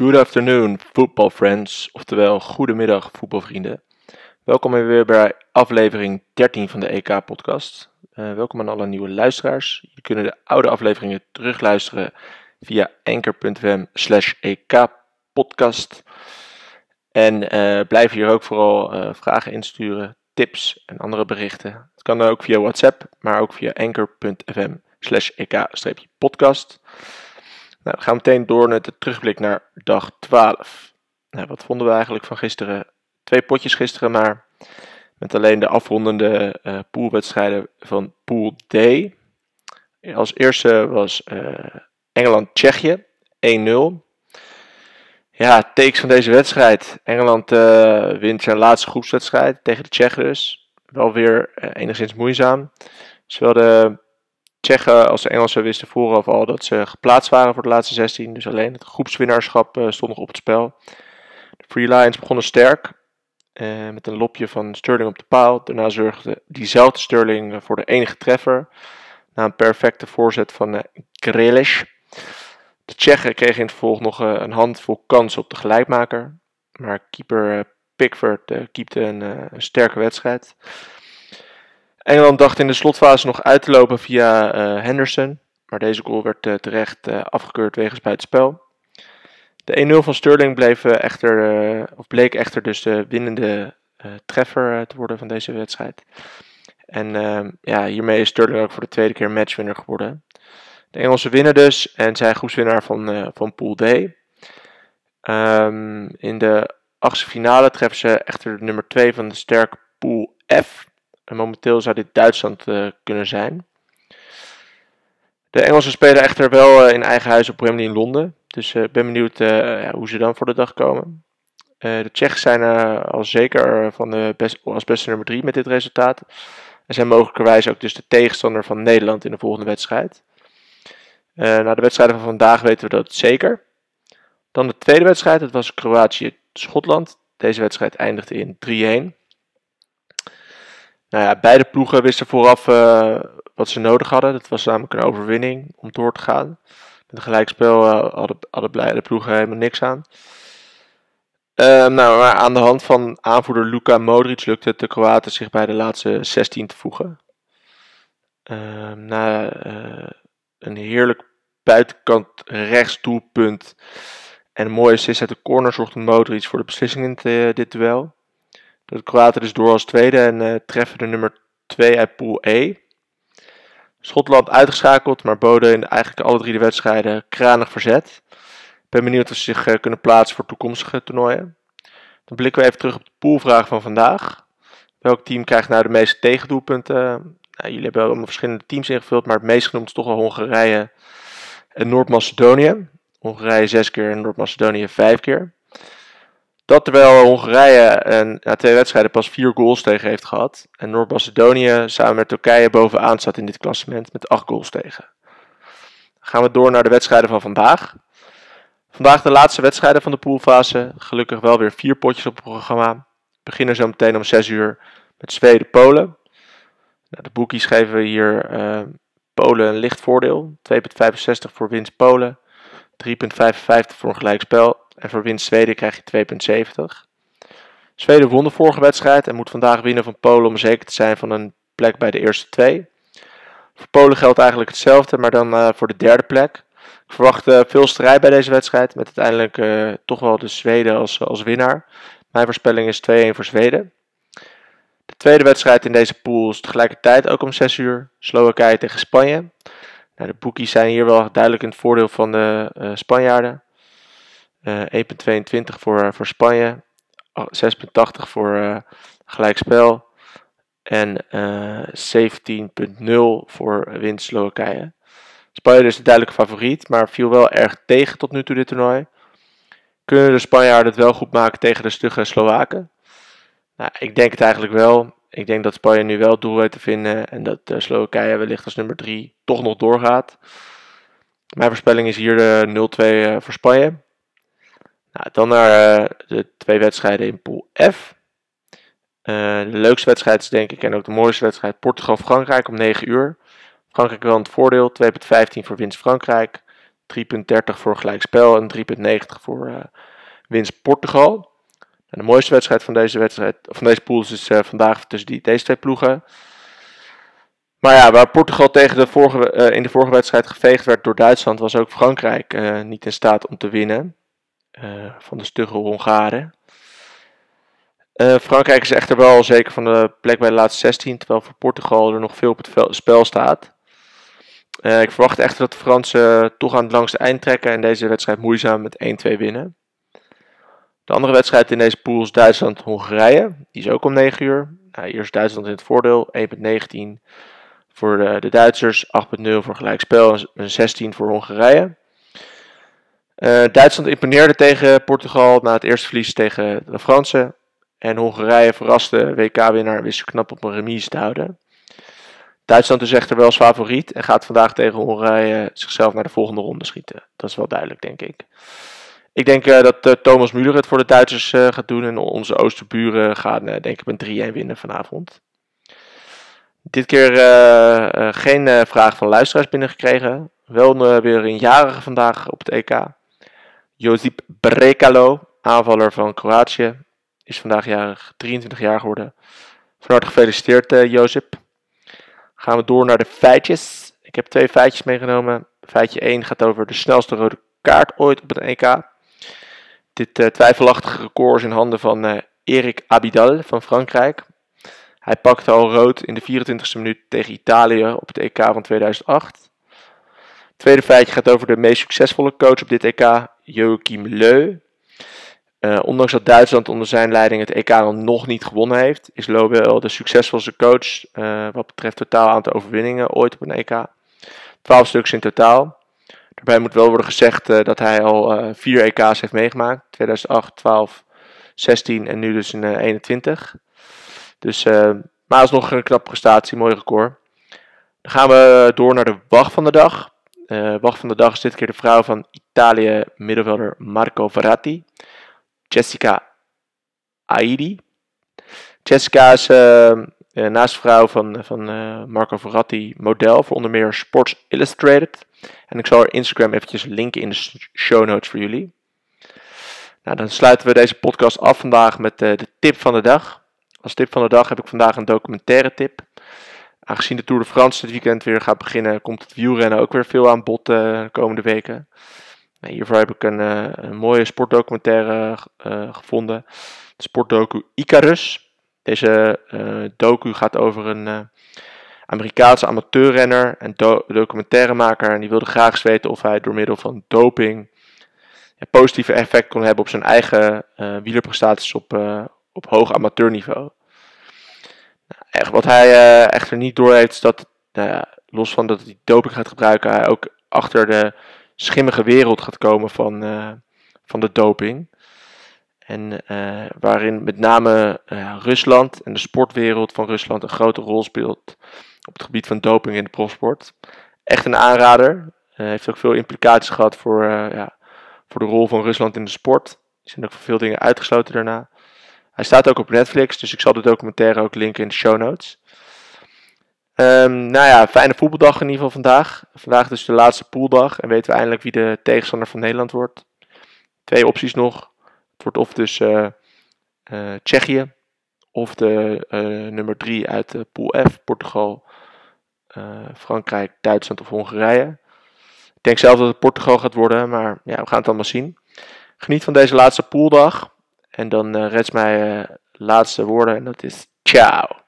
Good afternoon, football friends, oftewel goedemiddag, voetbalvrienden. Welkom weer bij aflevering 13 van de EK-podcast. Uh, welkom aan alle nieuwe luisteraars. Je kunnen de oude afleveringen terugluisteren via anchor.fm slash EK-podcast. En uh, blijf hier ook vooral uh, vragen insturen, tips en andere berichten. Het kan ook via WhatsApp, maar ook via anchor.fm slash EK-podcast. Nou, we gaan meteen door met de terugblik naar dag 12. Nou, wat vonden we eigenlijk van gisteren? Twee potjes gisteren, maar met alleen de afrondende uh, poolwedstrijden van Pool D. Als eerste was uh, Engeland-Tsjechië 1-0. Ja, takes van deze wedstrijd. Engeland uh, wint zijn laatste groepswedstrijd tegen de Tsjechen dus. Wel weer enigszins moeizaam. Zowel de Tsjechen als de Engelsen wisten vooraf al dat ze geplaatst waren voor de laatste 16. Dus alleen het groepswinnaarschap uh, stond nog op het spel. De Free Lions begonnen sterk. Uh, met een lopje van Sterling op de paal. Daarna zorgde diezelfde Sterling voor de enige treffer. Na een perfecte voorzet van uh, Grealish. De Tsjechen kregen in het vervolg nog een handvol kansen op de gelijkmaker. Maar keeper Pickford keepte een, een sterke wedstrijd. Engeland dacht in de slotfase nog uit te lopen via uh, Henderson, maar deze goal werd uh, terecht uh, afgekeurd wegens buitenspel. De 1-0 van Sterling bleef, echter, of bleek echter dus de winnende treffer te worden van deze wedstrijd. En ehm, ja, hiermee is Sterling ook voor de tweede keer matchwinner geworden. De Engelsen winnen dus en zijn groepswinnaar van, van Pool D. Um, in de achtste finale treffen ze echter de nummer 2 van de sterke Pool F. En momenteel zou dit Duitsland uh, kunnen zijn. De Engelsen spelen echter wel uh, in eigen huis op Wembley in Londen. Dus ik uh, ben benieuwd ja, hoe ze dan voor de dag komen. de Tsjechen zijn al zeker van de best, als beste nummer 3 met dit resultaat. En zijn mogelijkerwijs ook dus de tegenstander van Nederland in de volgende wedstrijd. na de wedstrijden van vandaag weten we dat zeker. Dan de tweede wedstrijd, dat was Kroatië-Schotland. Deze wedstrijd eindigde in 3-1. Nou ja, beide ploegen wisten vooraf uh, wat ze nodig hadden. Dat was namelijk een overwinning om door te gaan. Met een gelijkspel uh, hadden, hadden beide ploegen helemaal niks aan. Uh, nou, maar aan de hand van aanvoerder Luka Modric lukte het de Kroaten zich bij de laatste 16 te voegen. Ehm, na een heerlijk buitenkant rechts doelpunt en een mooie assist uit de corner zorgde Modric voor de beslissing in dit duel. De Kroaten dus door als tweede en uh, treffen de nummer 2 uit Pool E. Schotland uitgeschakeld, maar boden in eigenlijk alle drie de wedstrijden kranig verzet. Ik ben benieuwd of ze zich uh, kunnen plaatsen voor toekomstige toernooien. Dan blikken we even terug op de poolvraag van vandaag. Welk team krijgt nou de meeste tegendoelpunten? Nou, jullie hebben allemaal verschillende teams ingevuld, maar het meest genoemd is toch wel Hongarije en Noord-Macedonië. Hongarije zes keer en Noord-Macedonië vijf keer. Dat terwijl Hongarije een, na twee wedstrijden pas vier goals tegen heeft gehad. En Noord-Macedonië samen met Turkije bovenaan staat in dit klassement met acht goals tegen. Dan gaan we door naar de wedstrijden van vandaag. Vandaag de laatste wedstrijden van de poolfase. Gelukkig wel weer vier potjes op het programma. We beginnen zo meteen om 6 uur met Zweden-Polen. Nou, de boekies geven hier uh, Polen een licht voordeel. 2,65 voor winst Polen. 3,55 voor een gelijkspel. En voor winst Zweden krijg je 2,70. Zweden won de vorige wedstrijd en moet vandaag winnen van Polen om zeker te zijn van een plek bij de eerste twee. Voor Polen geldt eigenlijk hetzelfde, maar dan uh, voor de derde plek. Ik verwacht uh, veel strijd bij deze wedstrijd, met uiteindelijk uh, toch wel de Zweden als, als winnaar. Mijn voorspelling is 2-1 voor Zweden. De tweede wedstrijd in deze pool is tegelijkertijd ook om 6 uur. Slowakije tegen Spanje. Nou, de boekies zijn hier wel duidelijk in het voordeel van de Spanjaarden. 1,22 voor, voor Spanje, 6,80 voor uh, gelijkspel en uh, 17,0 voor winst Slowakije. Spanje is de duidelijke favoriet, maar viel wel erg tegen tot nu toe dit toernooi. Kunnen de Spanjaarden het wel goed maken tegen de stugge Slowaken? Nou, ik denk het eigenlijk wel. Ik denk dat Spanje nu wel doel weet te vinden en dat Slowakije wellicht als nummer 3 toch nog doorgaat. Mijn voorspelling is hier de 0-2 voor Spanje. Nou, dan naar uh, de twee wedstrijden in Pool F. Uh, de leukste wedstrijd is denk ik en ook de mooiste wedstrijd Portugal-Frankrijk om 9 uur. Frankrijk wel het voordeel, 2,15 voor winst Frankrijk, 3,30 voor gelijkspel en 3,90 voor uh, winst Portugal. En de mooiste wedstrijd van deze, wedstrijd, van deze pool is dus, vandaag tussen die, deze twee ploegen. Maar ja, waar Portugal tegen de vorige, in de vorige wedstrijd geveegd werd door Duitsland, was ook Frankrijk niet in staat om te winnen. Van de stugge Hongaren. Frankrijk is echter wel zeker van de plek bij de laatste 16, terwijl voor Portugal er nog veel op het spel staat. ik verwacht echter dat de Fransen toch aan het langste eind trekken en deze wedstrijd moeizaam met 1-2 winnen. De andere wedstrijd in deze pool is Duitsland-Hongarije. Die is ook om 9 uur. Nou, hier Duitsland in het voordeel. 1,19 voor de, de Duitsers, 8,0 voor gelijkspel en 16 voor Hongarije. Uh, Duitsland imponeerde tegen Portugal na het eerste verlies tegen de Fransen. En Hongarije verraste WK-winnaar wist knap op een remise te houden. Duitsland is echter wel als favoriet en gaat vandaag tegen Hongarije zichzelf naar de volgende ronde schieten. Dat is wel duidelijk, denk ik. Ik denk uh, dat uh, Thomas Müller het voor de Duitsers gaat doen. En onze Oosterburen gaan denk ik met 3-1 winnen vanavond. Dit keer geen vraag van luisteraars binnengekregen. Wel weer een jarige vandaag op het EK. Josip Brekalo, aanvaller van Kroatië. Is vandaag jarig, 23 jaar geworden. Van harte gefeliciteerd Josip. Gaan we door naar de feitjes. Ik heb twee feitjes meegenomen. Feitje 1 gaat over de snelste rode kaart ooit op het EK. Dit uh, twijfelachtige record is in handen van uh, Erik Abidal van Frankrijk. Hij pakte al rood in de 24e minuut tegen Italië op het EK van 2008. Het tweede feitje gaat over de meest succesvolle coach op dit EK, Joachim Leu. Uh, ondanks dat Duitsland onder zijn leiding het EK nog niet gewonnen heeft, is Leu de succesvolste coach wat betreft totaal aantal overwinningen ooit op een EK. 12 stuks in totaal. Daarbij moet wel worden gezegd uh, dat hij al vier EK's heeft meegemaakt. 2008, 12, 16 en nu dus in uh, 21. Dus, maar alsnog een knappe prestatie, mooi record. Dan gaan we door naar de wacht van de dag. Wacht van de dag is dit keer de vrouw van Italië middenvelder Marco Verratti. Jessica Aidi. Jessica is naast vrouw van, van Marco Verratti model voor onder meer Sports Illustrated. En ik zal er Instagram eventjes linken in de show notes voor jullie. Nou, dan sluiten we deze podcast af vandaag met eh, de tip van de dag. Als tip van de dag heb ik vandaag een documentaire tip. Aangezien de Tour de France dit weekend weer gaat beginnen, komt het wielrennen ook weer veel aan bod uh, de komende weken. Nou, hiervoor heb ik een, uh, een mooie sportdocumentaire uh, gevonden. De sportdocu Icarus. Deze docu gaat over een Amerikaanse amateurrenner en do documentairemaker. En die wilde graag eens weten of hij door middel van doping ja, positieve effect kon hebben op zijn eigen uh, wielerprestaties op, op hoog amateurniveau. Wat hij uh, echter niet doorheeft is dat, nou los van dat hij doping gaat gebruiken, hij ook achter de schimmige wereld gaat komen van, van de doping. En waarin met name Rusland en de sportwereld van Rusland een grote rol speelt op het gebied van doping in de profsport. Echt een aanrader. Heeft ook veel implicaties gehad voor, ja, voor de rol van Rusland in de sport. Er zijn ook veel dingen uitgesloten daarna. Hij staat ook op Netflix, dus ik zal de documentaire ook linken in de show notes. Um, nou ja, fijne voetbaldag in ieder geval vandaag. Vandaag dus de laatste pooldag en weten we eindelijk wie de tegenstander van Nederland wordt. Twee opties nog. Het wordt of dus uh, Tsjechië of de nummer 3 uit de pool F, Portugal Frankrijk, Duitsland of Hongarije. Ik denk zelf dat het Portugal gaat worden, maar ja, we gaan het allemaal zien. Geniet van deze laatste pooldag. En dan uh, rest mij uh, laatste woorden en dat is ciao.